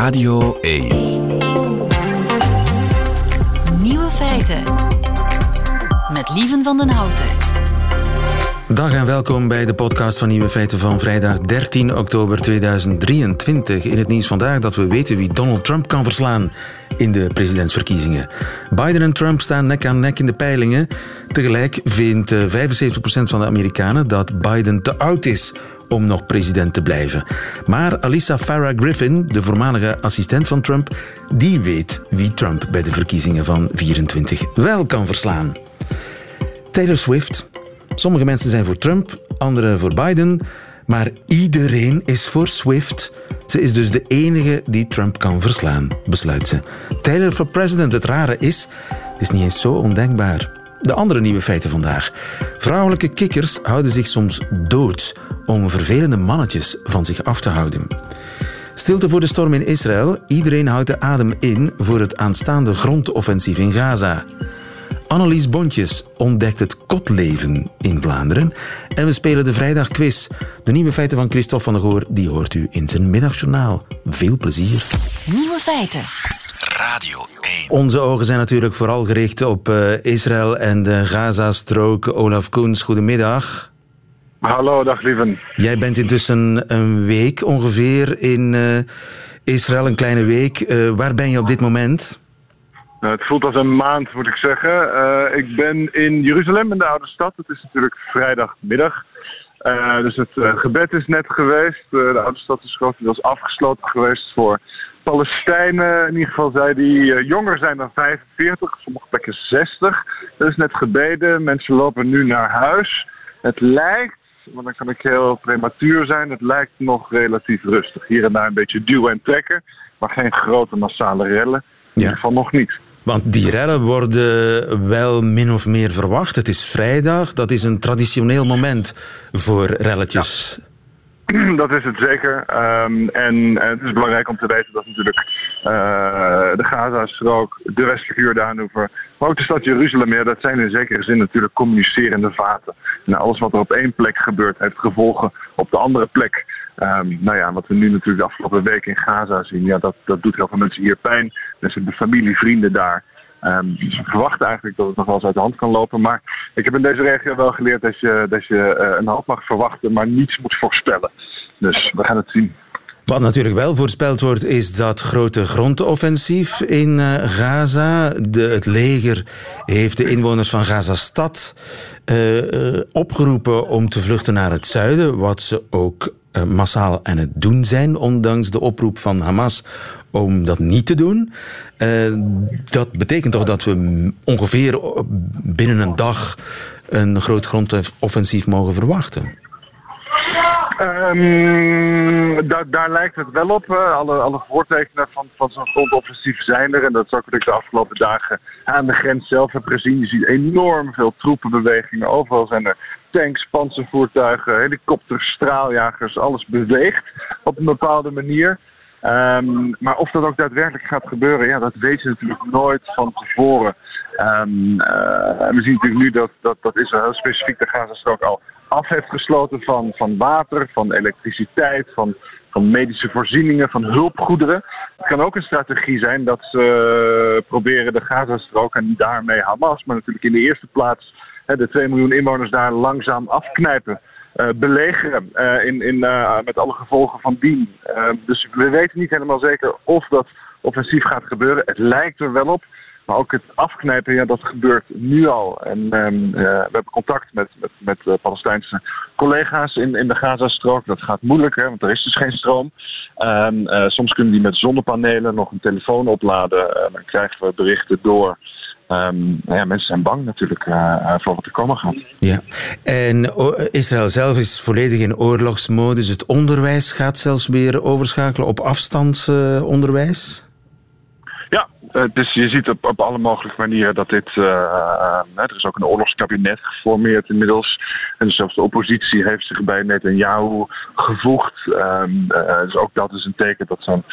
Radio 1. Nieuwe feiten. Met Lieven van den Houten. Dag en welkom bij de podcast van Nieuwe Feiten van vrijdag 13 oktober 2023. In het nieuws vandaag dat we weten wie Donald Trump kan verslaan in de presidentsverkiezingen. Biden en Trump staan nek aan nek in de peilingen. Tegelijk vindt 75% van de Amerikanen dat Biden te oud is om nog president te blijven. Maar Alisa Farah Griffin, de voormalige assistent van Trump, die weet wie Trump bij de verkiezingen van 24 wel kan verslaan. Taylor Swift. Sommige mensen zijn voor Trump, anderen voor Biden, maar iedereen is voor Swift. Ze is dus de enige die Trump kan verslaan, besluit ze. Taylor voor president, het rare is, het is niet eens zo ondenkbaar. De andere nieuwe feiten vandaag. Vrouwelijke kikkers houden zich soms dood om vervelende mannetjes van zich af te houden. Stilte voor de storm in Israël. Iedereen houdt de adem in voor het aanstaande grondoffensief in Gaza. Annelies Bontjes ontdekt het kotleven in Vlaanderen. En we spelen de vrijdagquiz. De nieuwe feiten van Christophe van der Goor die hoort u in zijn middagjournaal. Veel plezier. Nieuwe feiten. Radio 1. Onze ogen zijn natuurlijk vooral gericht op uh, Israël en de Gaza-strook. Olaf Koens, goedemiddag. Hallo, dag lieven. Jij bent intussen een week ongeveer in uh, Israël, een kleine week. Uh, waar ben je op dit moment? Het voelt als een maand, moet ik zeggen. Uh, ik ben in Jeruzalem, in de oude stad. Het is natuurlijk vrijdagmiddag. dus het gebed is net geweest. de oude stad is grotendeels afgesloten geweest voor Palestijnen. In ieder geval zij die jonger zijn dan 45, sommige plekken 60. Er is net gebeden. Mensen lopen nu naar huis. Het lijkt maar dan kan ik heel prematuur zijn. Het lijkt nog relatief rustig. Hier en daar een beetje duwen en trekken, maar geen grote massale rellen. In ieder geval nog niet. Want die rellen worden wel min of meer verwacht. Het is vrijdag, dat is een traditioneel moment voor relletjes. Ja. Dat is het zeker. Um, en het is belangrijk om te weten dat natuurlijk uh, de Gaza-strook, de westelijke Jordaanoever, maar ook de stad Jeruzalem, ja, dat zijn in zekere zin natuurlijk communicerende vaten. En alles wat er op één plek gebeurt, heeft gevolgen op de andere plek. Um, nou ja, wat we nu natuurlijk de afgelopen weken in Gaza zien, ja, dat, dat doet heel veel mensen hier pijn. Zijn de familie, vrienden daar. Um, we verwachten eigenlijk dat het nog wel eens uit de hand kan lopen. Maar ik heb in deze regio wel geleerd dat je, dat je uh, een hoop mag verwachten, maar niets moet voorspellen. Dus we gaan het zien. Wat natuurlijk wel voorspeld wordt, is dat grote grondoffensief in uh, Gaza. De, het leger heeft de inwoners van Gaza-stad uh, opgeroepen om te vluchten naar het zuiden, wat ze ook massaal aan het doen zijn, ondanks de oproep van Hamas om dat niet te doen. Uh, dat betekent toch dat we ongeveer binnen een dag een groot grondoffensief mogen verwachten? Daar, daar, lijkt het wel op. Alle, alle voortekenen van, van zo'n grondoffensief zijn er. En dat is ook wat ik de afgelopen dagen aan de grens zelf heb gezien. Je ziet enorm veel troepenbewegingen. Overal zijn er tanks, panzervoertuigen, helikopters, straaljagers. Alles beweegt op een bepaalde manier. Um, maar of dat ook daadwerkelijk gaat gebeuren, ja, dat weet je natuurlijk nooit van tevoren. Um, uh, we zien natuurlijk nu dat, dat, dat Israël specifiek de Gazastrook al af heeft gesloten van, van water, van elektriciteit, van, van medische voorzieningen, van hulpgoederen. Het kan ook een strategie zijn dat ze proberen de Gazastrook en daarmee Hamas, maar natuurlijk in de eerste plaats de 2 miljoen inwoners daar langzaam afknijpen. Uh, belegeren uh, in, in, uh, met alle gevolgen van dien. dus we weten niet helemaal zeker of dat offensief gaat gebeuren. Het lijkt er wel op. Maar ook het afknijpen, ja, dat gebeurt nu al. En um, we hebben contact met, met, met Palestijnse collega's in, in de Gazastrook. Dat gaat moeilijk, hè, want er is dus geen stroom. Um, soms kunnen die met zonnepanelen nog een telefoon opladen. dan krijgen we berichten door Um, nou ja, mensen zijn bang natuurlijk uh, voor wat er komen gaat. Ja, en Israël zelf is volledig in oorlogsmodus. Het onderwijs gaat zelfs weer overschakelen op afstandsonderwijs. Ja, dus je ziet op, op alle mogelijke manieren dat dit. Uh, uh, er is ook een oorlogskabinet geformeerd inmiddels. En dus zelfs de oppositie heeft zich bij Netanyahu gevoegd. Um, dus ook dat is een teken dat zo'n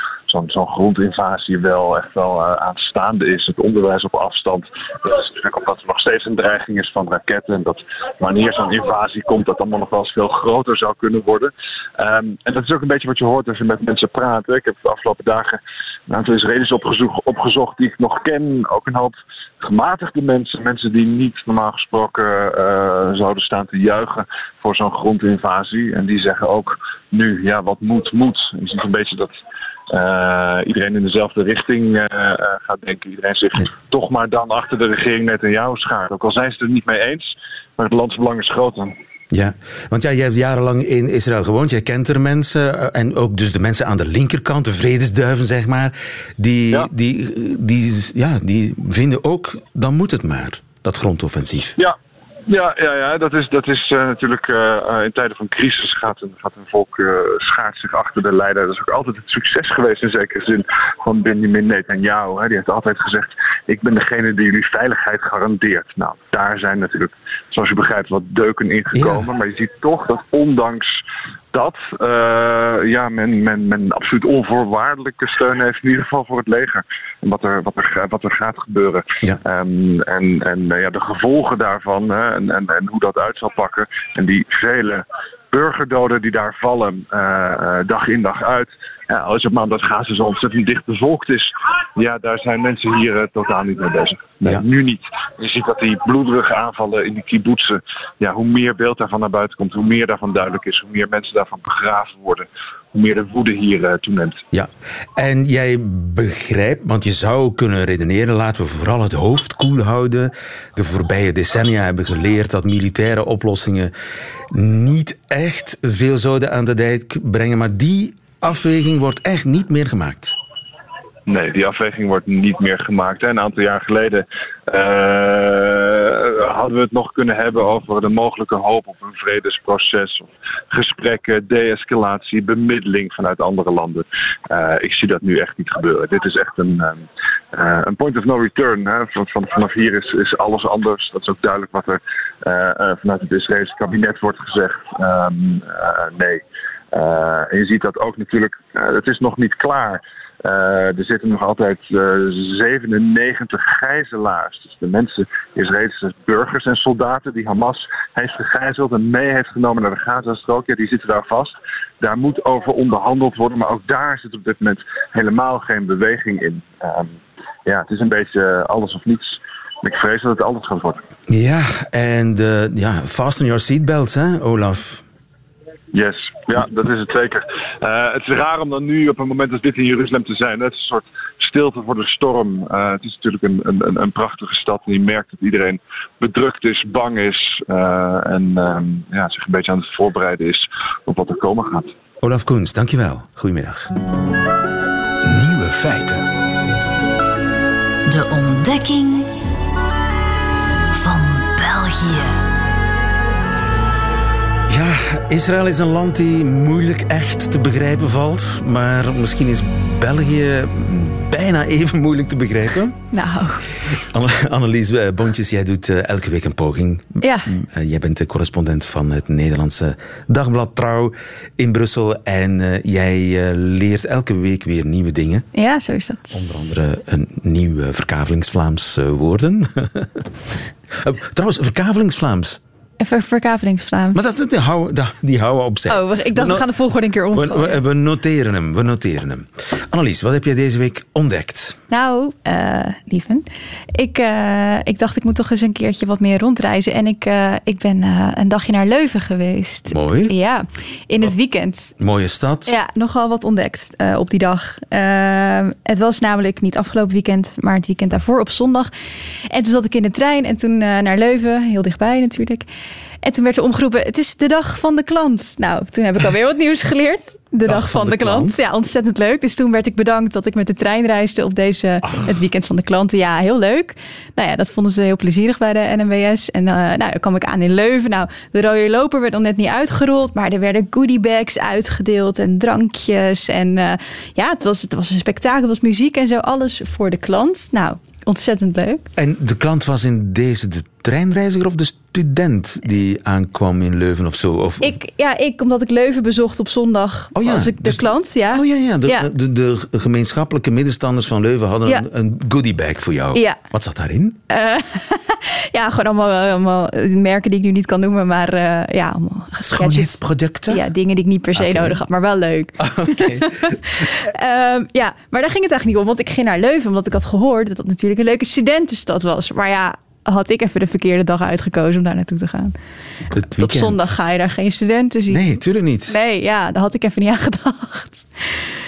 zo'n grondinvasie wel echt wel uh, aanstaande is. Het onderwijs op afstand. Dat is natuurlijk omdat er nog steeds een dreiging is van raketten. En dat wanneer zo'n invasie komt, dat allemaal nog wel eens veel groter zou kunnen worden. Um, en dat is ook een beetje wat je hoort als je met mensen praat. Ik heb de afgelopen dagen een aantal Israëli's opgezocht, opgezocht die ik nog ken. Ook een hoop gematigde mensen, mensen die niet normaal gesproken uh, zouden staan te juichen voor zo'n grondinvasie. En die zeggen ook nu, ja, wat moet, moet. Je ziet een beetje dat uh, iedereen in dezelfde richting uh, gaat denken. Iedereen zich toch maar dan achter de regering net in jou schaart. Ook al zijn ze het er niet mee eens, maar het landsbelang is groter. Ja, want ja, jij hebt jarenlang in Israël gewoond. Jij kent er mensen. En ook dus de mensen aan de linkerkant, de vredesduiven, zeg maar. Die, ja. die, die, ja, die vinden ook, dan moet het maar, dat grondoffensief. Ja, ja, ja, ja, dat is, dat is uh, natuurlijk uh, in tijden van crisis gaat een, gaat een volk uh, schaart zich achter de leider. Dat is ook altijd het succes geweest in zekere zin van Benjamin Netanyahu. Hè. Die heeft altijd gezegd, ik ben degene die jullie veiligheid garandeert. Nou, daar zijn natuurlijk, zoals je begrijpt, wat deuken ingekomen. Ja. Maar je ziet toch dat ondanks dat uh, ja, men, men, men absoluut onvoorwaardelijke steun heeft, in ieder geval voor het leger. En wat er, wat er, wat er gaat gebeuren. Ja. Um, en en uh, ja, de gevolgen daarvan hè, en, en, en hoe dat uit zal pakken. En die vele burgerdoden die daar vallen, uh, dag in dag uit. Ja, als op maandag Gaza zo ontzettend dicht bevolkt is, ja, daar zijn mensen hier uh, totaal niet mee bezig. Nee, ja. nu niet. Je ziet dat die bloederige aanvallen in die kibbutzen, ja, hoe meer beeld daarvan naar buiten komt, hoe meer daarvan duidelijk is, hoe meer mensen daarvan begraven worden, hoe meer de woede hier uh, toeneemt. Ja, en jij begrijpt, want je zou kunnen redeneren, laten we vooral het hoofd koel houden. De voorbije decennia hebben geleerd dat militaire oplossingen niet echt veel zouden aan de dijk brengen, maar die afweging wordt echt niet meer gemaakt. Nee, die afweging wordt niet meer gemaakt. Een aantal jaar geleden uh, hadden we het nog kunnen hebben over de mogelijke hoop op een vredesproces, gesprekken, de-escalatie, bemiddeling vanuit andere landen. Uh, ik zie dat nu echt niet gebeuren. Dit is echt een, uh, een point of no return. Hè. Van, van, vanaf hier is, is alles anders. Dat is ook duidelijk wat er vanuit het Israëlse kabinet wordt gezegd. Um, nee. Uh, en je ziet dat ook natuurlijk, uh, het is nog niet klaar. Uh, er zitten nog altijd 97 gijzelaars. Dus de mensen, Israëlische burgers en soldaten die Hamas heeft gegijzeld en mee heeft genomen naar de Gazastrook, ja, die zitten daar vast. Daar moet over onderhandeld worden, maar ook daar zit op dit moment helemaal geen beweging in. Um, ja, het is een beetje alles of niets. Ik vrees dat het anders gaat worden. Ja, en ja, fasten your seatbelts, hè, Olaf? Yes, ja, dat is het zeker. Uh, het is raar om dan nu op een moment als dit in Jeruzalem te zijn. Het is een soort stilte voor de storm. Uh, het is natuurlijk een, een, een prachtige stad en je merkt dat iedereen bedrukt is, bang is uh, en ja, zich een beetje aan het voorbereiden is op wat er komen gaat. Olaf Koens, dankjewel. Goedemiddag. Nieuwe feiten. De ontdekking van België. Israël is een land die moeilijk echt te begrijpen valt. Maar misschien is België bijna even moeilijk te begrijpen. Nou. Annelies eh, Bontjes, jij doet uh, elke week een poging. Ja. Uh, jij bent de correspondent van het Nederlandse dagblad Trouw in Brussel. En jij leert elke week weer nieuwe dingen. Ja, zo is dat. Onder andere een nieuw verkavelingsvlaams woorden. Trouwens, verkavelingsvlaams. Even verkavelingsvlaams. Maar dat, die, houden, die houden op zich. Oh, ik dacht, we, we gaan de volgorde een keer omgooien. We, we, we, noteren hem, we noteren hem. Annelies, wat heb jij deze week ontdekt? Nou, uh, lieven, ik, uh, ik dacht ik moet toch eens een keertje wat meer rondreizen. En ik, uh, ik ben een dagje naar Leuven geweest. Mooi. Ja, in het weekend. Mooie stad. Ja, nogal wat ontdekt op die dag. het was namelijk niet afgelopen weekend, maar het weekend daarvoor op zondag. En toen zat ik in de trein en toen naar Leuven, heel dichtbij natuurlijk. En toen werd er omgeroepen, het is de dag van de klant. Nou, toen heb ik alweer wat nieuws geleerd. De dag, dag van, van, de, de klant. klant. Ja, ontzettend leuk. Dus toen werd ik bedankt dat ik met de trein reisde op deze, het weekend van de klanten. Ja, heel leuk. Nou ja, dat vonden ze heel plezierig bij de NMWS. En uh, nou, dan kwam ik aan in Leuven. Nou, de rode loper werd nog net niet uitgerold. Maar er werden goodiebags uitgedeeld en drankjes. En uh, ja, het was, het was een spektakel. Het was muziek en zo. Alles voor de klant. Nou, ontzettend leuk. En de klant was in deze de treinreiziger of de student die aankwam in Leuven of zo? Of, Ik, ja, ik, omdat ik Leuven bezocht op zondag, Oh ja, was ik de dus- klant, ja. Oh ja, ja. De, Ja. De, de gemeenschappelijke middenstanders van Leuven hadden Ja. een, een goodiebag voor jou. Ja. Wat zat daarin? Ja, gewoon allemaal, allemaal merken die ik nu niet kan noemen, maar eh, ja, allemaal. Schoonheidsproducten? Ja, dingen die ik niet per se nodig had, maar wel leuk. Oké. Ehm, ja, maar daar ging het eigenlijk niet om, want ik ging naar Leuven omdat ik had gehoord dat dat natuurlijk een leuke studentenstad was. Maar ja, had ik even de verkeerde dag uitgekozen om daar naartoe te gaan. Op zondag ga je daar geen studenten zien. Nee, tuurlijk niet. Nee, ja, daar had ik even niet aan gedacht.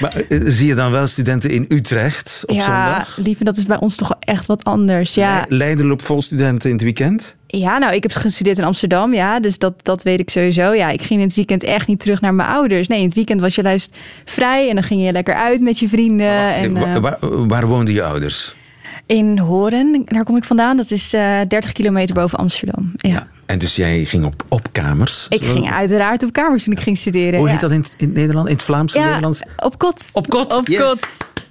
Maar eh, zie je dan wel studenten in Utrecht op ja, zondag? lieve, dat is bij ons toch echt wat anders. Ja, Le- Leiden loopt vol studenten in het weekend? ja nou, ik heb gestudeerd in Amsterdam, ja, dus dat, dat weet ik sowieso. Ja, ik ging in het weekend echt niet terug naar mijn ouders. Nee, in het weekend was je juist vrij en dan ging je lekker uit met je vrienden. En, wa- eh, waar, waar woonden je ouders? In Horen, daar kom ik vandaan. Dat is eh 30 kilometer boven Amsterdam. Ja. En dus jij ging op, op kamers? Ik zoals- ging uiteraard op kamers toen ik ging studeren. Hoe ja. heet dat in, het- in het Nederland? In het Vlaams Ja, Nederlands? op kot. Op kot, Op yes. kot.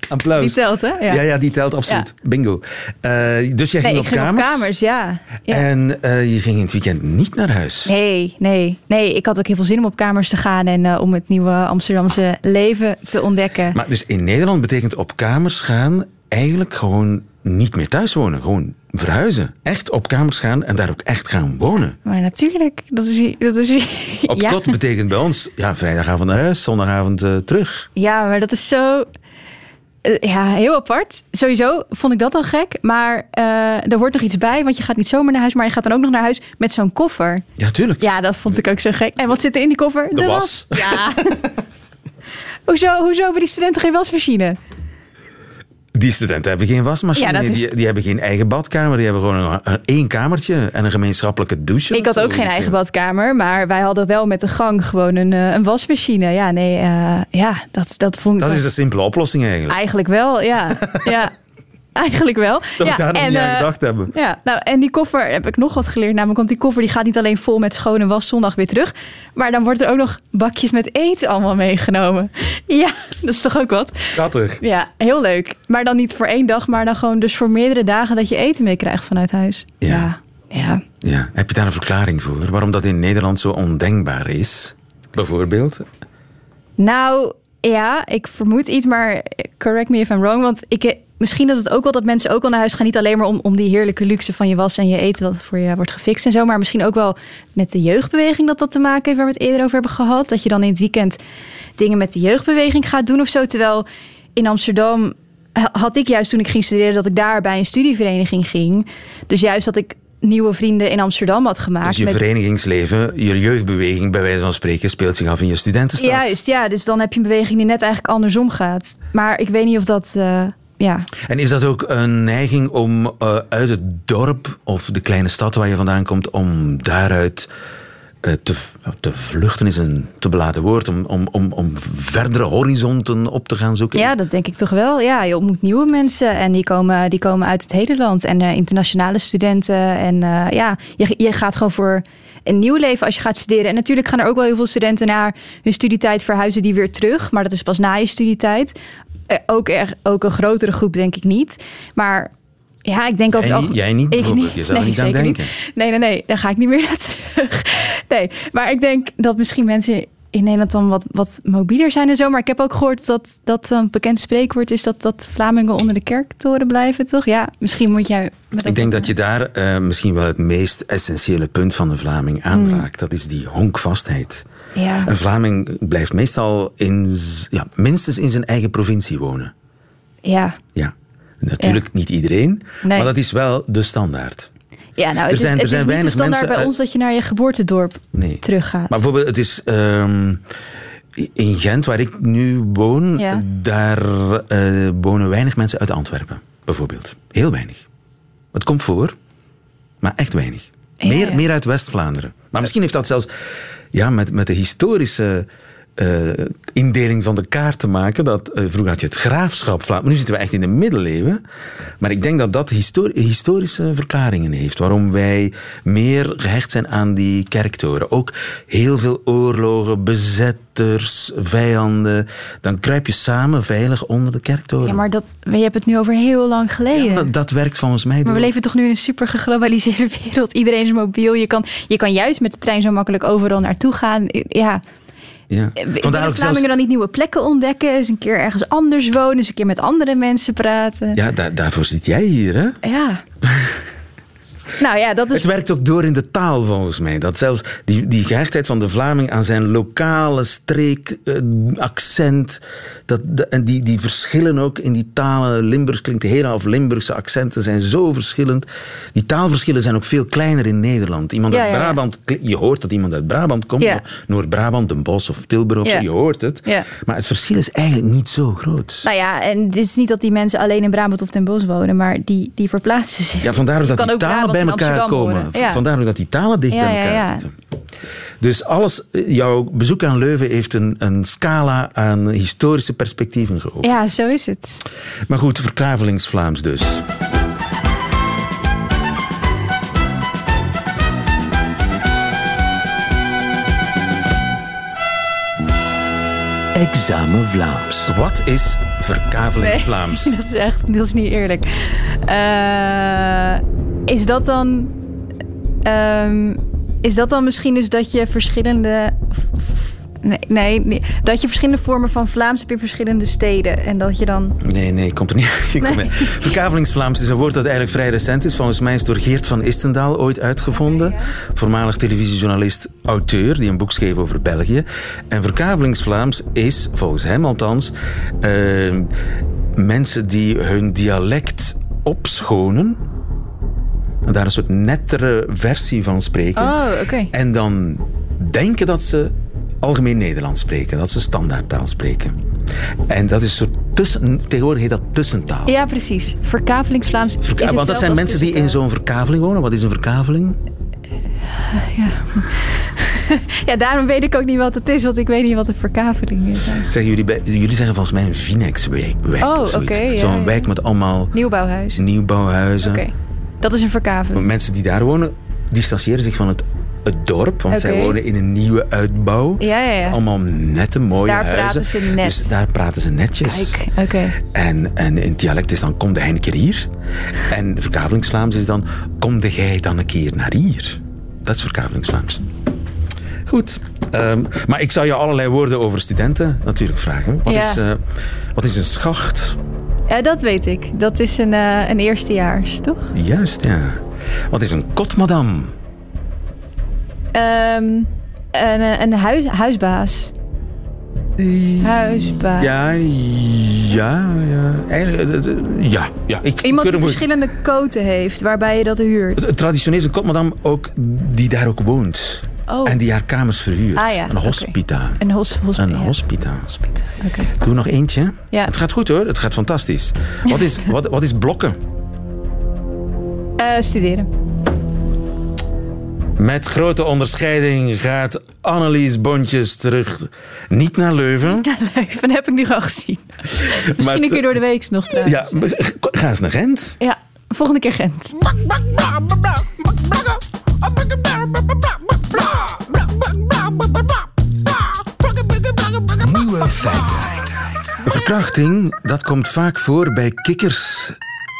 Applaus. Die telt, hè? Ja. Ja, ja, die telt absoluut. Bingo. Eh, dus jij ging op ging kamers? op kamers, ja. ja. En eh, je ging in het weekend niet naar huis? Nee, nee, nee. Ik had ook heel veel zin om op kamers te gaan en eh, om het nieuwe Amsterdamse leven te ontdekken. Maar dus in Nederland betekent op kamers gaan eigenlijk gewoon niet meer thuis wonen. Gewoon verhuizen. Echt op kamers gaan en daar ook echt gaan wonen. Maar natuurlijk, dat is, dat is Op ja. kot betekent bij ons ja, vrijdagavond naar huis, zondagavond eh, terug. ja, maar dat is zo. eh, ja, heel apart. Sowieso vond ik dat al gek. Maar eh, er hoort nog iets bij, want je gaat niet zomaar naar huis, maar je gaat dan ook nog naar huis met zo'n koffer. Ja, tuurlijk. Ja, dat vond ik ook zo gek. En wat zit er in die koffer? De was. Ja. hoezo, hoezo hebben die studenten geen wasmachine? Die studenten hebben geen wasmachine. Ja, dat is- die, die hebben geen eigen badkamer. Die hebben gewoon een, een- één kamertje en een gemeenschappelijke douche. Ik had ook geen eigen badkamer, maar wij hadden wel met de gang gewoon een, eh, een wasmachine. Ja, nee, eh, ja, dat, dat vond ik Dat is de simpele oplossing eigenlijk. eigenlijk wel, ja. ja. Eigenlijk wel. Dat ja, daar en, niet aan eh, gedacht hebben. Ja, nou, en die koffer heb ik nog wat geleerd. Namelijk, want die koffer die gaat niet alleen vol met schone was zondag weer terug. Maar dan wordt er ook nog bakjes met eten allemaal meegenomen. Ja, dat is toch ook wat? Schattig. Ja, heel leuk. Maar dan niet voor één dag, maar dan gewoon dus voor meerdere dagen dat je eten meekrijgt vanuit huis. Ja. ja. ja. Ja. Heb je daar een verklaring voor? Waarom dat in Nederland zo ondenkbaar is? Bijvoorbeeld? Nou, ja, ik vermoed iets, maar correct me if I'm wrong. Want ik, misschien dat het ook wel dat mensen ook al naar huis gaan. Niet alleen maar om, om die heerlijke luxe van je was en je eten wat voor je wordt gefixt en zo. Maar misschien ook wel met de jeugdbeweging dat dat te maken heeft waar we het eerder over hebben gehad. Dat je dan in het weekend dingen met de jeugdbeweging gaat doen of zo. Terwijl in Amsterdam ha- had ik juist toen ik ging studeren dat ik daar bij een studievereniging ging. Dus juist dat ik nieuwe vrienden in Amsterdam had gemaakt. Dus je met- verenigingsleven, je jeugdbeweging bij wijze van spreken, speelt zich af in je studentenstad. Juist, ja. Dus dan heb je een beweging die net eigenlijk andersom gaat. Maar ik weet niet of dat... eh, ja. En is dat ook een neiging om eh, uit het dorp of de kleine stad waar je vandaan komt, om daaruit eh, te, v- te vluchten, is een te beladen woord, om, om, om, om verdere horizonten op te gaan zoeken? ja, dat denk ik toch wel. Ja, je ontmoet nieuwe mensen en die komen, die komen uit het hele land. En eh, internationale studenten. En ja, je, je gaat gewoon voor een nieuw leven als je gaat studeren. En natuurlijk gaan er ook wel heel veel studenten naar hun studietijd verhuizen die weer terug. Maar dat is pas na je studietijd. Eh, ook, er, ook een grotere groep denk ik niet. Maar ja, ik denk over Jij niet- jij niet Ik bijvoorbeeld? Je zou niet aan denken. Nee, nee, nee. Daar ga ik niet meer naar terug. Nee, maar ik denk dat misschien mensen in Nederland dan wat, wat mobieler zijn en zo. Maar ik heb ook gehoord dat dat een bekend spreekwoord is... dat, dat Vlamingen onder de kerktoren blijven, toch? Ja, misschien moet jij... met Ik denk dat je daar eh, misschien wel het meest essentiële punt van de Vlaming aanraakt. Dat is die honkvastheid. Ja, Een Vlaming blijft meestal in, ja, minstens in zijn eigen provincie wonen. ja. Ja. Natuurlijk niet iedereen, Nee. maar dat is wel de standaard. ja nou, het is, zijn- het zijn is niet de standaard bij uit- ons... dat je naar je geboortedorp Nee. teruggaat. Maar bijvoorbeeld, het is ehm, in Gent, waar ik nu woon, Ja. daar eh, wonen weinig mensen uit Antwerpen, bijvoorbeeld. Heel weinig. Het komt voor, maar echt weinig. Ja, Meer, ja. meer uit West-Vlaanderen. Maar misschien heeft dat zelfs ja, met, met de historische eh, indeling van de kaart te maken. Dat, eh, vroeger had je het graafschap Vlaanderen, maar nu zitten we echt in de middeleeuwen. Maar ik denk dat dat histori- historische verklaringen heeft. Waarom wij meer gehecht zijn aan die kerktoren. Ook heel veel oorlogen, bezetters, vijanden. Dan kruip je samen veilig onder de kerktoren. Ja, maar dat, je hebt het nu over heel lang geleden. Ja, dat, dat werkt volgens mij Maar we door. leven toch nu in een super geglobaliseerde wereld. Iedereen is mobiel. Je kan, je kan juist met de trein zo makkelijk overal naartoe gaan. Ja. Ja. Willen Vandaar ook zelfs... Dan niet nieuwe plekken ontdekken? Eens een keer ergens anders wonen? Eens een keer met andere mensen praten? Ja, daar- daarvoor zit jij hier, hè? Ja. Nou ja, dat is... Het werkt ook door in de taal, volgens mij. Dat zelfs die, die gehechtheid van de Vlaming aan zijn lokale streek, eh, accent, dat, de- en die, die verschillen ook in die talen. Limburgs klinkt heel of Limburgse accenten zijn zo verschillend. Die taalverschillen zijn ook veel kleiner in Nederland. Iemand Ja, uit ja. Brabant, je hoort dat iemand uit Brabant komt. Noord-Brabant, Den Bosch of Tilburg, of zo, je hoort het. Maar het verschil is eigenlijk niet zo groot. Nou ja, en het is niet dat die mensen alleen in Brabant of Den Bosch wonen, maar die, die verplaatsen zich. Ja, vandaar dat kan die Brabant bij elkaar Amsterdam komen. Ja. Vandaar ook dat die talen dicht Ja, bij ja, elkaar ja. zitten. Dus alles, jouw bezoek aan Leuven heeft een, een scala aan historische perspectieven geopend. Ja, zo is het. Maar goed, verklavelingsvlaams dus. Examen Vlaams. Wat is verkavelingsvlaams? Dat is echt, dat is niet eerlijk. Eh, is dat dan, ehm, is dat dan misschien dus dat je verschillende, nee, nee, nee, dat je verschillende vormen van Vlaams hebt in verschillende steden en dat je dan, Nee, nee, komt er niet Nee. Verkavelingsvlaams is een woord dat eigenlijk vrij recent is. Volgens mij is het door Geert van Istendaal ooit uitgevonden. Voormalig televisiejournalist, auteur, die een boek schreef over België. En verkavelingsvlaams is, volgens hem althans, eh, mensen die hun dialect opschonen. En daar een soort nettere versie van spreken. oh, oké. En dan denken dat ze algemeen Nederlands spreken, dat ze standaardtaal spreken. En dat is een soort tussen, tegenwoordig heet dat tussentaal. Ja, precies. Verkavelingsvlaams. is Verka- want dat zijn mensen die in zo'n verkaveling wonen. Wat is een verkaveling? Ja, daarom weet ik ook niet wat het is, want ik weet niet wat een verkaveling is. Zeggen jullie, bij, jullie zeggen volgens mij een Vinex-wijk wijk Oh, of zoiets. oké, ja, Zo'n ja. wijk met allemaal Nieuwbouwhuis. Oké, nieuwbouwhuizen. dat is een verkaveling. Mensen die daar wonen, distancieren zich van het, het dorp, want zij wonen in een nieuwe uitbouw. Ja, ja, ja. Allemaal nette, mooie daar huizen. praten ze net. Dus daar praten ze netjes. Kijk, oké. En, en in het dialect is dan, kom de een keer hier. En verkavelingsvlaams is dan, kom de jij dan een keer naar hier. Dat is verkavelingsvlaams. Goed. ehm, maar ik zou je allerlei woorden over studenten natuurlijk vragen. Wat, Ja. is, eh, wat is een schacht? Ja, dat weet ik. Dat is een, eh, een eerstejaars, toch? Juist, ja. Wat is een kotmadam? Ehm, een, eh, een huis, huisbaas. Huisbaas. Ja, ja, ja. Eh, eh, ja, ja. Ik, Iemand die verschillende koten heeft, waarbij je dat huurt. Traditioneel is een kotmadam ook die daar ook woont. Oh. En die haar kamers verhuurt. Ah, ja, Een hospita. Een hos, Een hospita. Oké. Doe nog eentje. Ja. Het gaat goed hoor, het gaat fantastisch. Wat is, wat, wat is blokken? Studeren. Met grote onderscheiding gaat Annelies Bontjes terug. Niet naar Leuven. Ja, Leuven heb ik nu al gezien. Misschien een keer door de week nog trouwens. Ja, ga eens naar Gent. Ja, volgende keer Gent. Nieuwe feiten. Verkrachting, dat komt vaak voor bij kikkers.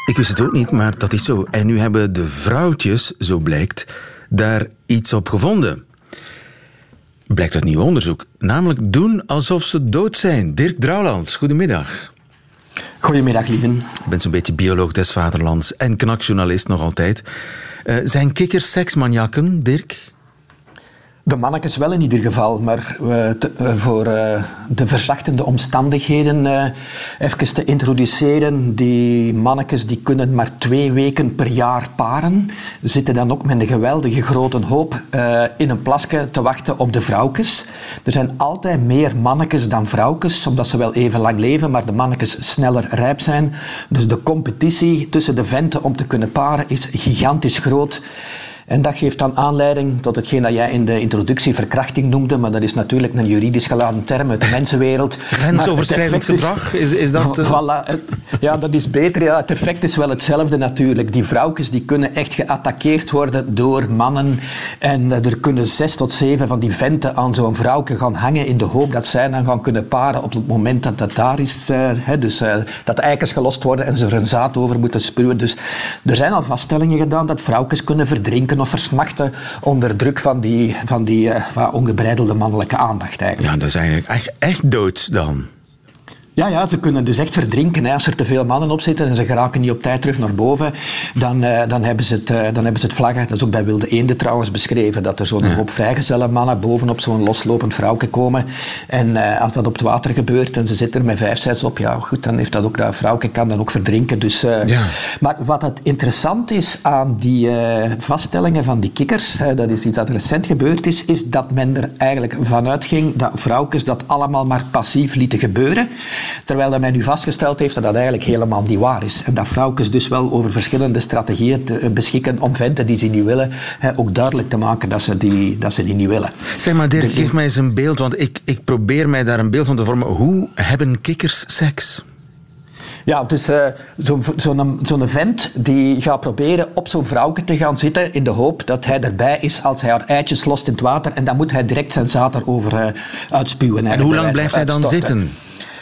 Ik wist het ook niet, maar dat is zo. En nu hebben de vrouwtjes, zo blijkt, daar iets op gevonden. Blijkt uit nieuw onderzoek. Namelijk doen alsof ze dood zijn. Dirk Drouwlands, goedemiddag. Goedemiddag, lieven. Je bent zo'n beetje bioloog des vaderlands en knakjournalist nog altijd. Eh, zijn kikkers seksmaniakken, Dirk? De mannetjes wel in ieder geval, maar eh, eh, voor eh, de verzachtende omstandigheden even te introduceren. Die mannetjes die kunnen maar twee weken per jaar paren, zitten dan ook met een geweldige grote hoop in een plasje te wachten op de vrouwtjes. Er zijn altijd meer mannetjes dan vrouwtjes, omdat ze wel even lang leven, maar de mannetjes sneller rijp zijn. Dus de competitie tussen de venten om te kunnen paren is gigantisch groot. En dat geeft dan aanleiding tot hetgeen dat jij in de introductie verkrachting noemde, maar dat is natuurlijk een juridisch geladen term uit de mensenwereld. Grensoverschrijdend gedrag, is, is dat... Voilà, ja, dat is beter. Ja. Het effect is wel hetzelfde natuurlijk. Die vrouwtjes die kunnen echt geattaqueerd worden door mannen en er kunnen zes tot zeven van die venten aan zo'n vrouwke gaan hangen in de hoop dat zij dan gaan kunnen paren op het moment dat dat daar is. Uh, dus uh, dat eikens gelost worden en ze er een zaad over moeten spuwen. Dus er zijn al vaststellingen gedaan dat vrouwtjes kunnen verdrinken of versmachten onder druk van die, van die uh, ongebreidelde mannelijke aandacht eigenlijk. Ja, dat is eigenlijk echt, echt dood dan. Ja, ja, ze kunnen dus echt verdrinken. Hè. Als er te veel mannen op zitten en ze geraken niet op tijd terug naar boven, dan, uh, dan, hebben, ze het, uh, dan hebben ze het vlaggen. Dat is ook bij wilde eenden trouwens beschreven, dat er zo'n ja. hoop vrijgezelle mannen bovenop zo'n loslopend vrouwke komen. En uh, als dat op het water gebeurt en ze zitten er met vijf, zes op, ja goed, dan heeft dat ook, dat vrouwke kan dan ook verdrinken. Dus, ja. Maar wat het interessant is aan die vaststellingen van die kikkers, dat is iets dat recent gebeurd is, is dat men er eigenlijk vanuit ging dat vrouwkes dat allemaal maar passief lieten gebeuren. Terwijl dat men nu vastgesteld heeft dat dat eigenlijk helemaal niet waar is. En dat vrouwtjes dus wel over verschillende strategieën eh, beschikken om venten die ze niet willen, ook duidelijk te maken dat ze die, dat ze die niet willen. Zeg maar Dirk, geef mij eens een beeld, want ik, ik probeer mij daar een beeld van te vormen. Hoe hebben kikkers seks? Ja, dus uh, zo'n zo zo vent die gaat proberen op zo'n vrouwke te gaan zitten in de hoop dat hij erbij is als hij haar eitjes lost in het water en dan moet hij direct zijn zaad erover uh, uitspuwen. En hoe lang blijft hij dan zitten?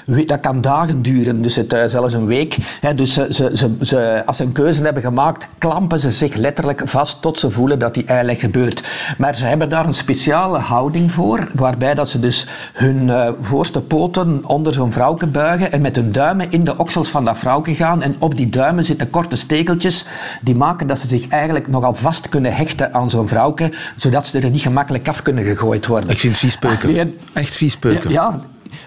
Dat kan dagen duren, dus het, uh, zelfs een week. Hè, dus ze, ze, ze, als ze een keuze hebben gemaakt, klampen ze zich letterlijk vast tot ze voelen dat die eileg gebeurt. Maar ze hebben daar een speciale houding voor, waarbij dat ze dus hun uh, voorste poten onder zo'n vrouwke buigen en met hun duimen in de oksels van dat vrouwke gaan. En op die duimen zitten korte stekeltjes die maken dat ze zich eigenlijk nogal vast kunnen hechten aan zo'n vrouwke, zodat ze er niet gemakkelijk af kunnen gegooid worden. Ik vind viespeuken. Echt viespeuken. Ja, ja,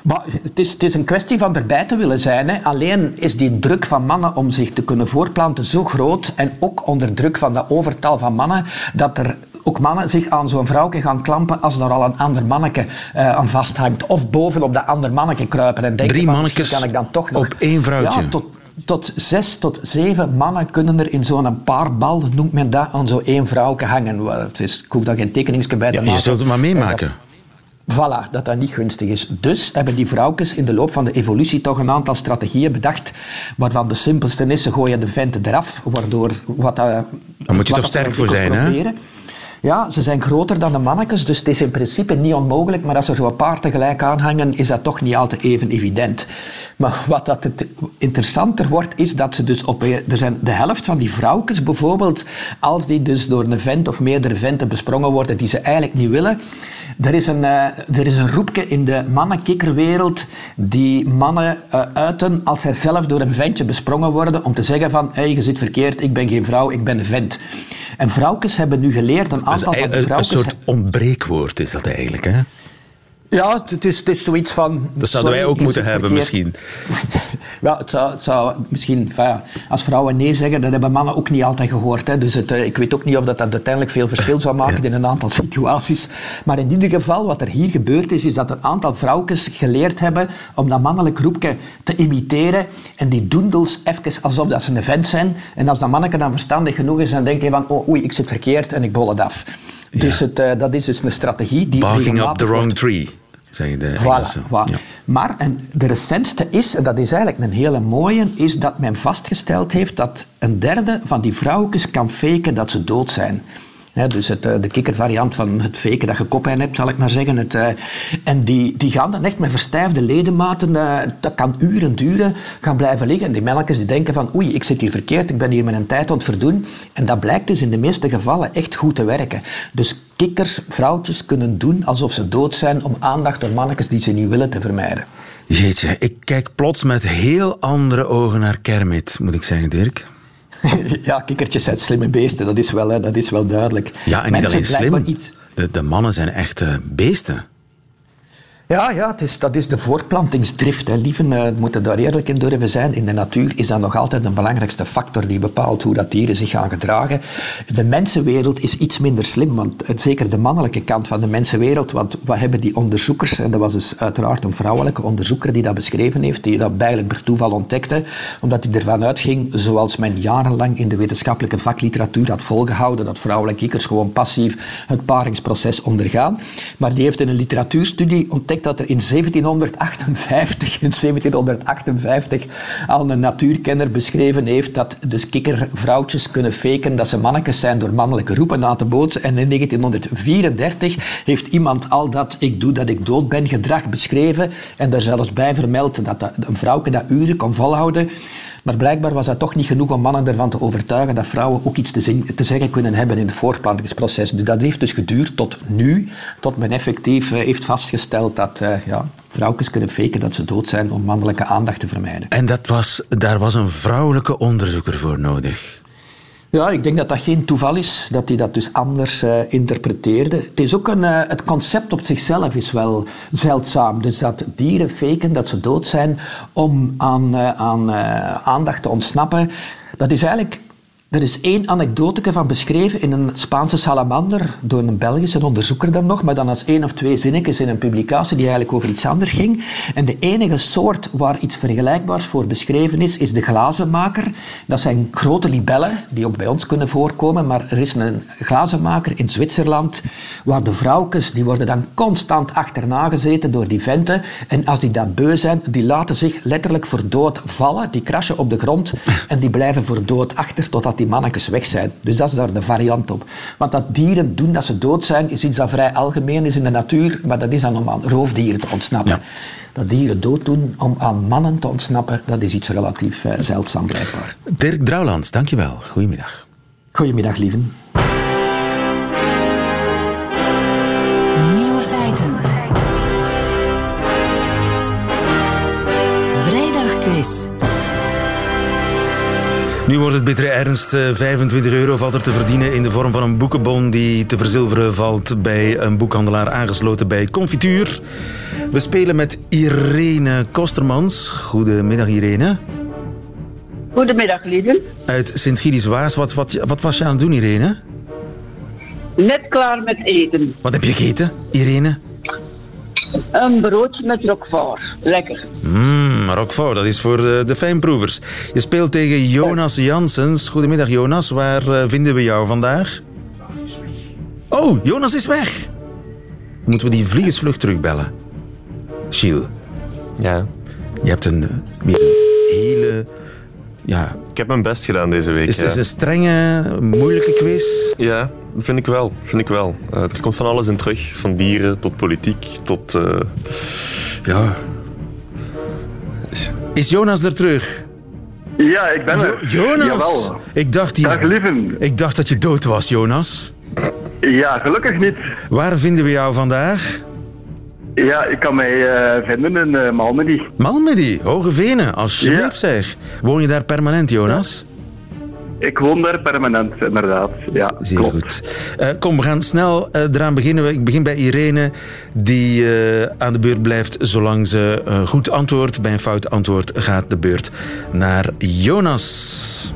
maar het is, het is een kwestie van erbij te willen zijn. Hè. Alleen is die druk van mannen om zich te kunnen voortplanten zo groot en ook onder druk van dat overtal van mannen, dat er ook mannen zich aan zo'n vrouwke gaan klampen als er al een ander manneke uh, aan vasthangt. Of bovenop dat ander manneke kruipen en denken Drie van, kan ik dan toch nog... op één vrouwtje. Ja, tot, tot zes tot zeven mannen kunnen er in zo'n paarbal, noemt men dat, aan zo'n één vrouwke hangen. Het is, ik hoef daar geen tekeningsje bij te ja, maken. Je zult het maar meemaken. Voilà, dat dat niet gunstig is. Dus hebben die vrouwtjes in de loop van de evolutie toch een aantal strategieën bedacht, waarvan de simpelste is, ze gooien de venten eraf, waardoor... Wat, uh, Daar moet je toch sterk voor zijn, hè? Ja, ze zijn groter dan de mannetjes, dus het is in principe niet onmogelijk, maar als er zo een paar tegelijk aanhangen, is dat toch niet altijd even evident. Maar wat dat het interessanter wordt, is dat ze dus op... Er zijn de helft van die vrouwtjes bijvoorbeeld, als die dus door een vent of meerdere venten besprongen worden die ze eigenlijk niet willen, er is een, uh, er is een roepje in de mannenkikkerwereld die mannen uh, uiten als zij zelf door een ventje besprongen worden om te zeggen van hey, je zit verkeerd, ik ben geen vrouw, ik ben een vent. En vrouwtjes hebben nu geleerd, een aantal van die vrouwtjes... Een soort ontbreekwoord is dat eigenlijk, hè? Ja, het is, het is zoiets van... Dat zouden wij ook moeten hebben, misschien. ja, het zou, het zou misschien... Ja, als vrouwen nee zeggen, dat hebben mannen ook niet altijd gehoord. Hè. Dus het, ik weet ook niet of dat, dat uiteindelijk veel verschil zou maken in een aantal situaties. Maar in ieder geval, wat er hier gebeurd is, is dat een aantal vrouwtjes geleerd hebben om dat mannelijk roepje te imiteren. En die doen dus even alsof dat ze een vent zijn. En als dat manneke dan verstandig genoeg is, dan denk je van, oh, oei, ik zit verkeerd en ik bol het af. Dus ja. het, uh, dat is dus een strategie die... Barking up the wrong tree. Zeggen de voilà, voilà. Ja. Maar en de recentste is, en dat is eigenlijk een hele mooie, is dat men vastgesteld heeft dat een derde van die vrouwtjes kan faken dat ze dood zijn. Dus het, de kikkervariant van het faken dat je koppijn hebt, zal ik maar zeggen. Het, uh, en die, die gaan dan echt met verstijfde ledematen, uh, dat kan uren duren, gaan blijven liggen. En die melkjes die denken van, oei, ik zit hier verkeerd, ik ben hier mijn tijd aan het verdoen. En dat blijkt dus in de meeste gevallen echt goed te werken. Dus kikkers, vrouwtjes kunnen doen alsof ze dood zijn om aandacht door mannetjes die ze niet willen te vermijden. Jeetje, ik kijk plots met heel andere ogen naar Kermit, moet ik zeggen, Dirk. ja, kikkertjes zijn slimme beesten, dat is wel, dat is wel duidelijk. Ja, en niet alleen slim, iets... de, de mannen zijn echte beesten. Ja, ja het is, dat is de voortplantingsdrift. Hè. Lieven, uh, moeten daar eerlijk in durven zijn. In de natuur is dat nog altijd een belangrijkste factor die bepaalt hoe dat dieren zich gaan gedragen. De mensenwereld is iets minder slim, want het, zeker de mannelijke kant van de mensenwereld, want wat hebben die onderzoekers, en dat was dus uiteraard een vrouwelijke onderzoeker die dat beschreven heeft, die dat eigenlijk per toeval ontdekte, omdat hij ervan uitging, zoals men jarenlang in de wetenschappelijke vakliteratuur had volgehouden, dat vrouwelijke kikkers gewoon passief het paringsproces ondergaan. Maar die heeft in een literatuurstudie ontdekt dat er in 1758, in 1758 al een natuurkenner beschreven heeft dat dus kikkervrouwtjes kunnen faken dat ze mannetjes zijn door mannelijke roepen na te bootsen. En in 1934 heeft iemand al dat ik doe dat ik dood ben gedrag beschreven en daar zelfs bij vermeld dat een vrouwke dat uren kon volhouden. Maar blijkbaar was dat toch niet genoeg om mannen ervan te overtuigen dat vrouwen ook iets te, te zeggen kunnen hebben in het voortplantingsproces. Dus dat heeft dus geduurd tot nu, tot men effectief eh, heeft vastgesteld dat uh, ja, vrouwtjes kunnen faken dat ze dood zijn om mannelijke aandacht te vermijden. En dat was, daar was een vrouwelijke onderzoeker voor nodig? Ja, ik denk dat dat geen toeval is, dat hij dat dus anders uh, interpreteerde. Het is ook een, uh, het concept op zichzelf is wel zeldzaam. Dus dat dieren faken dat ze dood zijn om aan, uh, aan aandacht te ontsnappen, dat is eigenlijk er is één anekdote van beschreven in een Spaanse salamander door een Belgische onderzoeker dan nog, maar dan als één of twee zinnetjes in een publicatie die eigenlijk over iets anders ging. En de enige soort waar iets vergelijkbaars voor beschreven is, is de glazenmaker. Dat zijn grote libellen die ook bij ons kunnen voorkomen, maar er is een glazenmaker in Zwitserland waar de vrouwtjes, die worden dan constant achterna gezeten door die venten. En als die dat beu zijn, die laten zich letterlijk voor dood vallen, die crashen op de grond en die blijven voor dood achter totdat die mannetjes weg zijn. Dus dat is daar de variant op. Want dat dieren doen dat ze dood zijn, is iets dat vrij algemeen is in de natuur, maar dat is dan om aan roofdieren te ontsnappen. Dat dieren dood doen om aan mannen te ontsnappen, dat is iets relatief uh, zeldzaam blijkbaar. Dirk Drouwlands, dankjewel. Goedemiddag. Goedemiddag, lieven. Nu wordt het bittere ernst. 25 euro valt er te verdienen in de vorm van een boekenbon die te verzilveren valt bij een boekhandelaar aangesloten bij Confituur. We spelen met Irene Kostermans. Goedemiddag Irene. Goedemiddag lieve. Uit Sint-Gilles-Waas. Wat, wat, wat was je aan het doen Irene? Net klaar met eten. Wat heb je gegeten Irene? Een broodje met roquefort. Lekker. Mmm, roquefort, dat is voor de, de fijnproevers. Je speelt tegen Jonas Janssens. Goedemiddag Jonas, waar uh, vinden we jou vandaag? Oh, Jonas is weg. Moeten we die vliegensvlucht terugbellen? Gilles. Ja. Je hebt een, weer een hele... Ja, ik heb mijn best gedaan deze week. Is het ja. een strenge, moeilijke quiz? Ja, vind ik wel. Vind ik wel. Uh, er komt van alles in terug. Van dieren tot politiek tot... Uh... Ja. Is Jonas er terug? Ja, ik ben er. Jo Jonas? Jawel. Ik dacht, die... Dag lieven. ik dacht dat je dood was, Jonas. Ja, gelukkig niet. Waar vinden we jou vandaag? Ja, ik kan mij uh, vinden in uh, Malmedy. Malmedy, Hoge Venen, alsjeblieft ja. zeg. Woon je daar permanent, Jonas? Ja. Ik woon daar permanent, inderdaad. Ja, Zeer klopt. goed. Uh, kom, we gaan snel uh, eraan beginnen. Ik begin bij Irene, die uh, aan de beurt blijft zolang ze goed antwoordt. Bij een fout antwoord gaat de beurt naar Jonas.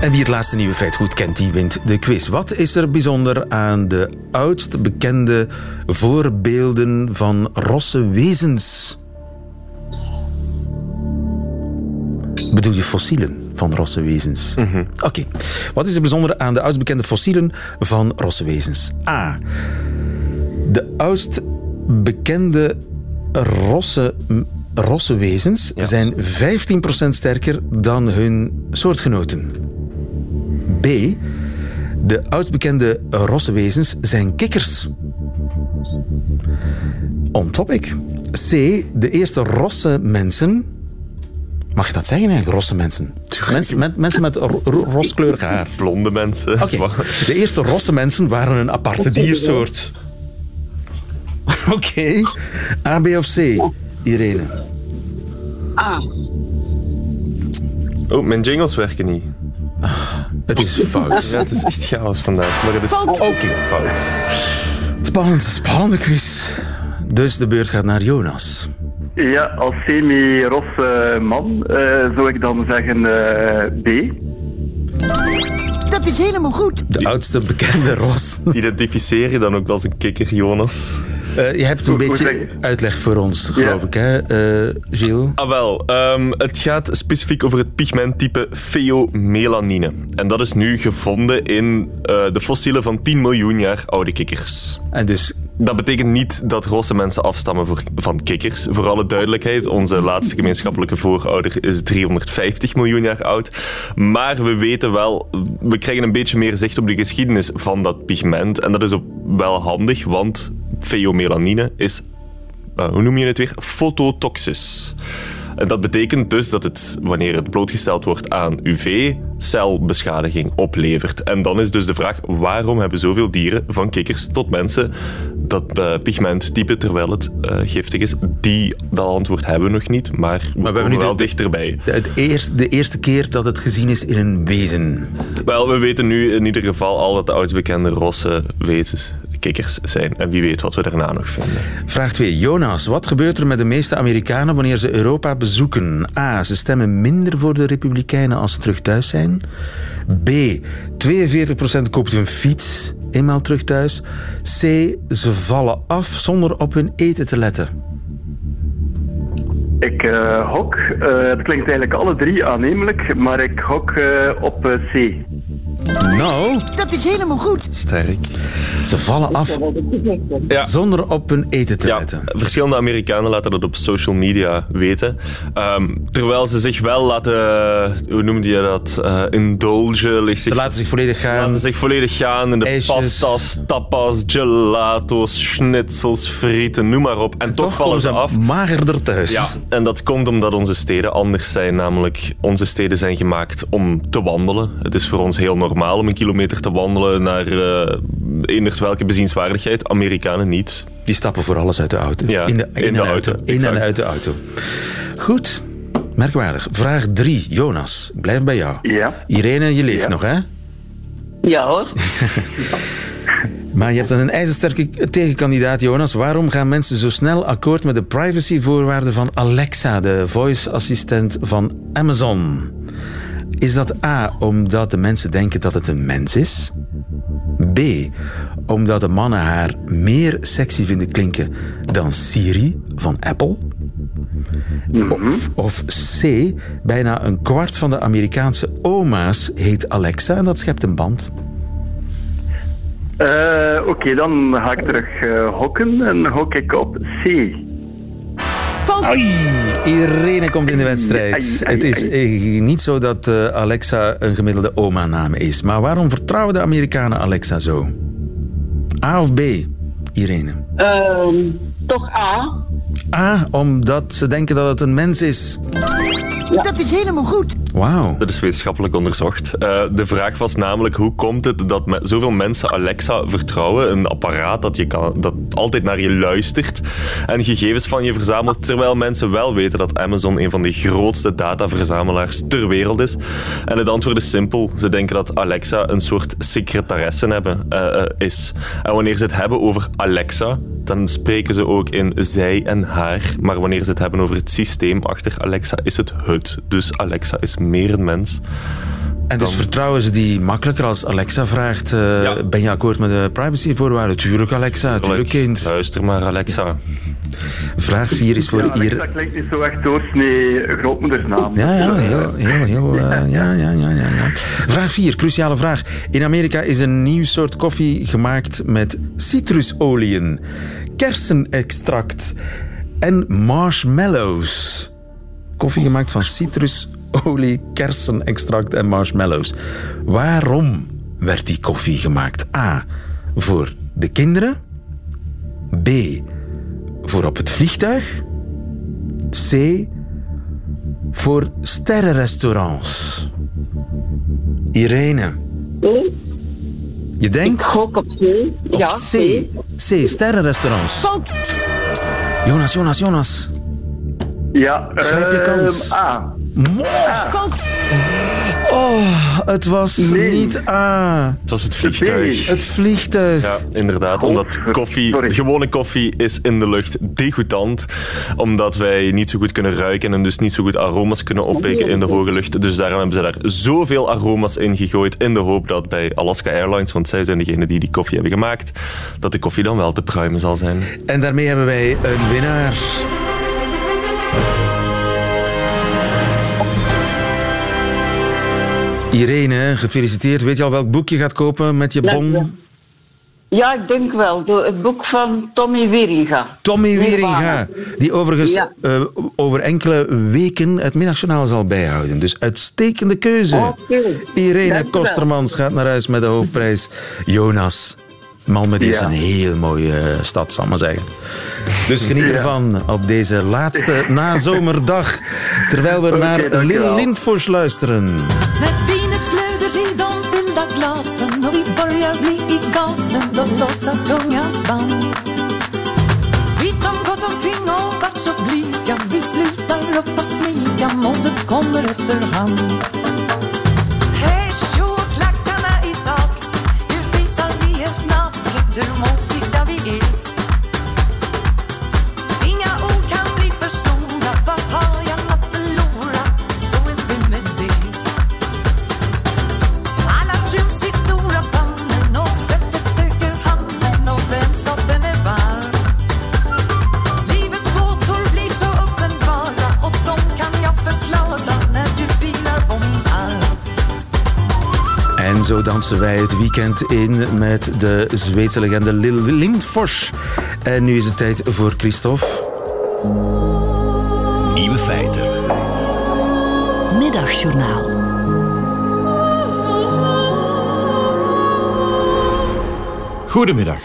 En wie het laatste nieuwe feit goed kent, die wint de quiz. Wat is er bijzonder aan de oudst bekende voorbeelden van rosse wezens? Bedoel je fossielen van rosse wezens? Mm -hmm. Oké. Okay. Wat is er bijzonder aan de oudst bekende fossielen van rosse wezens? A. De oudst bekende rosse, rosse wezens ja. zijn 15% sterker dan hun soortgenoten. B. De oudst bekende rosse wezens zijn kikkers. On topic. C. De eerste rosse mensen. Mag je dat zeggen eigenlijk, rosse mensen? Mensen met, mensen met ro ro roskleurig haar. Blonde mensen. Okay. De eerste rosse mensen waren een aparte diersoort. Oké. Okay. A, B of C? Irene. A. Oh, mijn jingles werken niet. Ah, het is fout. Ja, het is echt chaos vandaag. Maar het is oké okay. fout. Spannend, spannende quiz. Dus de beurt gaat naar Jonas. Ja, als semi-rosse man eh, zou ik dan zeggen eh, B. Dat is helemaal goed. De oudste bekende ros. Identificeer je dan ook als een kikker, Jonas? Eh, je hebt een beetje je? uitleg voor ons, geloof Ja. ik, hè, eh, Gilles? Ah wel, ehm, het gaat specifiek over het pigmenttype pheomelanine. En dat is nu gevonden in eh, de fossielen van 10 miljoen jaar oude kikkers. En dus Dat betekent niet dat rosse mensen afstammen voor, van kikkers. Voor alle duidelijkheid, onze laatste gemeenschappelijke voorouder is 350 miljoen jaar oud. Maar we weten wel, we krijgen een beetje meer zicht op de geschiedenis van dat pigment. En dat is ook wel handig, want pheomelanine is, eh, hoe noem je het weer, fototoxisch. En dat betekent dus dat het, wanneer het blootgesteld wordt aan UV-celbeschadiging, oplevert. En dan is dus de vraag, waarom hebben zoveel dieren, van kikkers tot mensen, dat eh, pigmenttype, terwijl het eh, giftig is? Die, dat antwoord hebben we nog niet, maar we, hebben nu wel de- dichterbij. de, het eerst, de eerste keer dat het gezien is in een wezen. Wel, we weten nu in ieder geval al dat de oudst bekende rosse wezens kikkers zijn. En wie weet wat we daarna nog vinden. Vraag 2. Jonas, wat gebeurt er met de meeste Amerikanen wanneer ze Europa bezoeken? A. Ze stemmen minder voor de Republikeinen als ze terug thuis zijn. B. 42% koopt een fiets eenmaal terug thuis. C. Ze vallen af zonder op hun eten te letten. Ik eh, hok, eh, het klinkt eigenlijk alle drie aannemelijk, maar ik hok eh, op C. Nou, Dat is helemaal goed. Sterk. ze vallen af Ja. zonder op hun eten te Ja, letten. verschillende Amerikanen laten dat op social media weten. Ehm, terwijl ze zich wel laten, hoe noemde je dat, eh indulgen. ligt Ze zich- laten zich volledig gaan. laten zich volledig gaan in de pasta's, tapas, gelato's, schnitzels, frieten, noem maar op. En, toch, vallen komen ze af. magerder thuis. Ja, en dat komt omdat onze steden anders zijn. Namelijk, onze steden zijn gemaakt om te wandelen. Het is voor ons heel normaal om een kilometer te wandelen naar eh eender welke bezienswaardigheid. Amerikanen niet. Die stappen voor alles uit de auto. Ja, in de, in in de en uit auto, In en uit de auto. Goed. Merkwaardig. Vraag 3. Jonas, blijf bij jou. Ja. Irene, je leeft Ja. nog, hè? Ja hoor. Maar je hebt een ijzersterke tegenkandidaat, Jonas. Waarom gaan mensen zo snel akkoord met de privacyvoorwaarden van Alexa, de voice-assistent van Amazon? Is dat A, omdat de mensen denken dat het een mens is? B, omdat de mannen haar meer sexy vinden klinken dan Siri van Apple? Of, of C, bijna een kwart van de Amerikaanse oma's heet Alexa en dat schept een band. Eh, Oké, dan ga ik terug eh, hokken en hok ik op C. Fout. Irene komt in de wedstrijd. Ai, ai, Het is eh, niet zo dat eh, Alexa een gemiddelde oma-naam is. Maar waarom vertrouwen de Amerikanen Alexa zo? A of B, Irene? Ehm, toch A. A, omdat ze denken dat het een mens is. Dat is helemaal goed. Dat is wetenschappelijk onderzocht. Eh, de vraag was namelijk, hoe komt het dat zoveel mensen Alexa vertrouwen? Een apparaat dat, je kan, dat altijd naar je luistert en gegevens van je verzamelt, terwijl mensen wel weten dat Amazon een van de grootste dataverzamelaars ter wereld is. En het antwoord is simpel. Ze denken dat Alexa een soort secretaresse hebben, eh, eh, is. En wanneer ze het hebben over Alexa, dan spreken ze ook in zij en haar. Maar wanneer ze het hebben over het systeem achter Alexa, is het het. Dus Alexa is meer een mens. En dus Dan- vertrouwen ze die makkelijker als Alexa vraagt... eh, Ja. Ben je akkoord met de privacyvoorwaarden? Tuurlijk, Alexa. Tuurlijk, kind. Luister maar, Alexa. Vraag 4 is voor Ja, Alexa Irene. klinkt niet zo echt doorsnee grootmoedersnaam. Ja, ja, heel, heel, heel, eh, ja, ja, ja, ja, ja. Vraag 4, cruciale vraag. In Amerika is een nieuw soort koffie gemaakt met citrusolieën, kersenextract en marshmallows. Koffie gemaakt van citrusolie, kersenextract en marshmallows. Waarom werd die koffie gemaakt? A. Voor de kinderen. B. Voor op het vliegtuig. C voor sterrenrestaurants. Irene, je Ik denkt gok op C. op ja, C. C, sterrenrestaurants. Fout. Jonas, Jonas, Jonas. Ja, Grijp je ehm, kans. A. Fout. Oh, het was Nee. niet A. Het was het vliegtuig. Het vliegtuig. Ja, inderdaad. Omdat koffie, sorry. gewone koffie is in de lucht degoutant. Omdat wij niet zo goed kunnen ruiken en dus niet zo goed aroma's kunnen oppikken in de hoge lucht. Dus daarom hebben ze daar zoveel aroma's in gegooid in de hoop dat bij Alaska Airlines, want zij zijn degene die die koffie hebben gemaakt, dat de koffie dan wel te pruimen zal zijn. En daarmee hebben wij een winnaar. Irene, gefeliciteerd. Weet je al welk boek je gaat kopen met je bon? Ja, ik denk wel. Door het boek van Tommy Wieringa. Tommy Wieringa, die overigens Ja. eh, over enkele weken het middagjournaal zal bijhouden. Dus uitstekende keuze. Oké. Irene. Kostermans gaat naar huis met de hoofdprijs. Jonas. Malmedy is Ja. een heel mooie eh, stad, zal ik maar zeggen. Dus geniet Ja. ervan op deze laatste nazomerdag. Terwijl we naar Lil dankjewel. Lindfors luisteren. Gasen de lossar tungans band. Vi som gått omkring och varit så blyga vi slutar upp att smyga, modet kommer efterhand. Hej tjo och klackarna i tak, nu visar vi ett naket hur zo dansen wij het weekend in met de Zweedse legende Lil Lindfors. En nu is het tijd voor Christophe. Nieuwe feiten. Middagjournaal. Goedemiddag.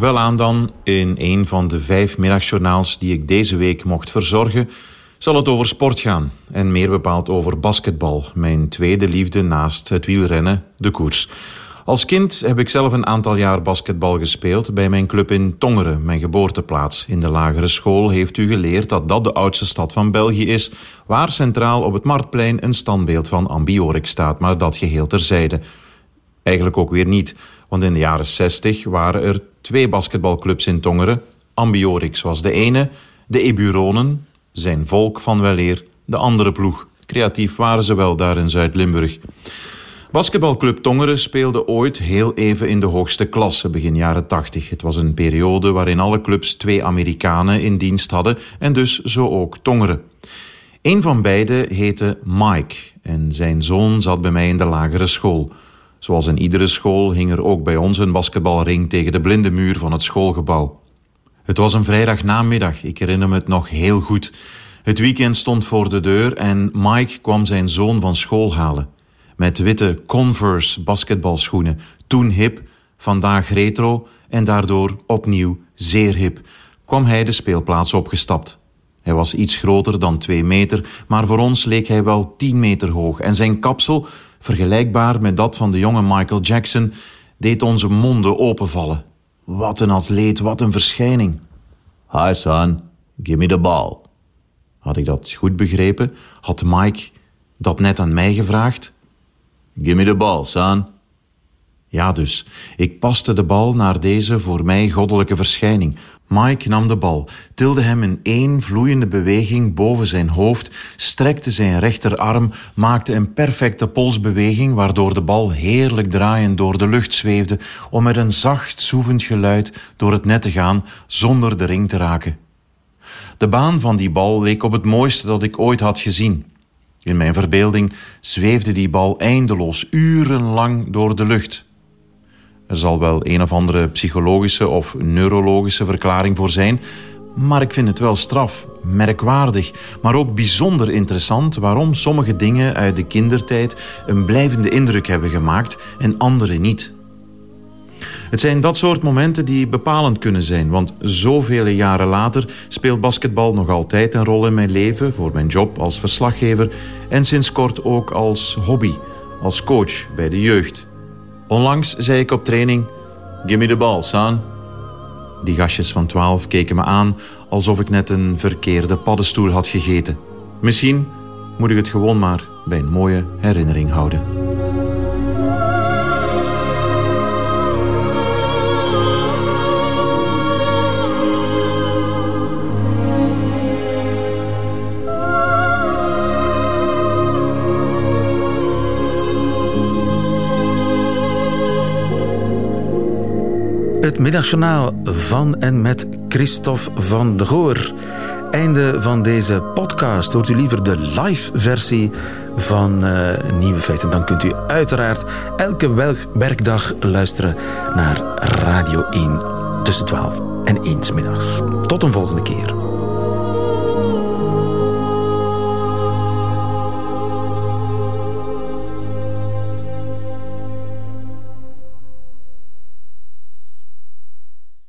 Welaan dan, in een van de vijf middagjournaals die ik deze week mocht verzorgen, zal het over sport gaan. En meer bepaald over basketbal, mijn tweede liefde naast het wielrennen, de koers. Als kind heb ik zelf een aantal jaar basketbal gespeeld bij mijn club in Tongeren, mijn geboorteplaats. In de lagere school heeft u geleerd dat dat de oudste stad van België is, waar centraal op het Marktplein een standbeeld van Ambiorix staat, maar dat geheel terzijde. Eigenlijk ook weer niet, want in de jaren 60 waren er twee basketbalclubs in Tongeren. Ambiorix was de ene, de Eburonen, zijn volk van weleer, de andere ploeg. Creatief waren ze wel daar in Zuid-Limburg. Basketbalclub Tongeren speelde ooit heel even in de hoogste klasse, begin jaren 80. Het was een periode waarin alle clubs twee Amerikanen in dienst hadden en dus zo ook Tongeren. Een van beiden heette Mike en zijn zoon zat bij mij in de lagere school. Zoals in iedere school hing er ook bij ons een basketbalring tegen de blinde muur van het schoolgebouw. Het was een vrijdagnamiddag, ik herinner me het nog heel goed. Het weekend stond voor de deur en Mike kwam zijn zoon van school halen. Met witte Converse basketbalschoenen, toen hip, vandaag retro en daardoor opnieuw zeer hip, kwam hij de speelplaats opgestapt. Hij was iets groter dan twee meter, maar voor ons leek hij wel tien meter hoog en zijn kapsel, vergelijkbaar met dat van de jonge Michael Jackson, deed onze monden openvallen. Wat een atleet, wat een verschijning. Hi son, give me the ball. Had ik dat goed begrepen? Had Mike dat net aan mij gevraagd? Give me the ball, son. Ja dus, ik paste de bal naar deze voor mij goddelijke verschijning. Mike nam de bal, tilde hem in één vloeiende beweging boven zijn hoofd, strekte zijn rechterarm, maakte een perfecte polsbeweging waardoor de bal heerlijk draaiend door de lucht zweefde om met een zacht zoevend geluid door het net te gaan zonder de ring te raken. De baan van die bal leek op het mooiste dat ik ooit had gezien. In mijn verbeelding zweefde die bal eindeloos urenlang door de lucht. Er zal wel een of andere psychologische of neurologische verklaring voor zijn, maar ik vind het wel straf, merkwaardig, maar ook bijzonder interessant waarom sommige dingen uit de kindertijd een blijvende indruk hebben gemaakt en andere niet. Het zijn dat soort momenten die bepalend kunnen zijn, want zoveel jaren later speelt basketbal nog altijd een rol in mijn leven, voor mijn job als verslaggever en sinds kort ook als hobby, als coach bij de jeugd. Onlangs zei ik op training: Give me the ball, son. Die gastjes van 12 keken me aan alsof ik net een verkeerde paddenstoel had gegeten. Misschien moet ik het gewoon maar bij een mooie herinnering houden. Het middagjournaal van en met Christophe van de Goor. Einde van deze podcast. Hoort u liever de live versie van uh, Nieuwe Feiten? Dan kunt u uiteraard elke werkdag luisteren naar Radio 1 tussen 12 en 1 middags. Tot een volgende keer.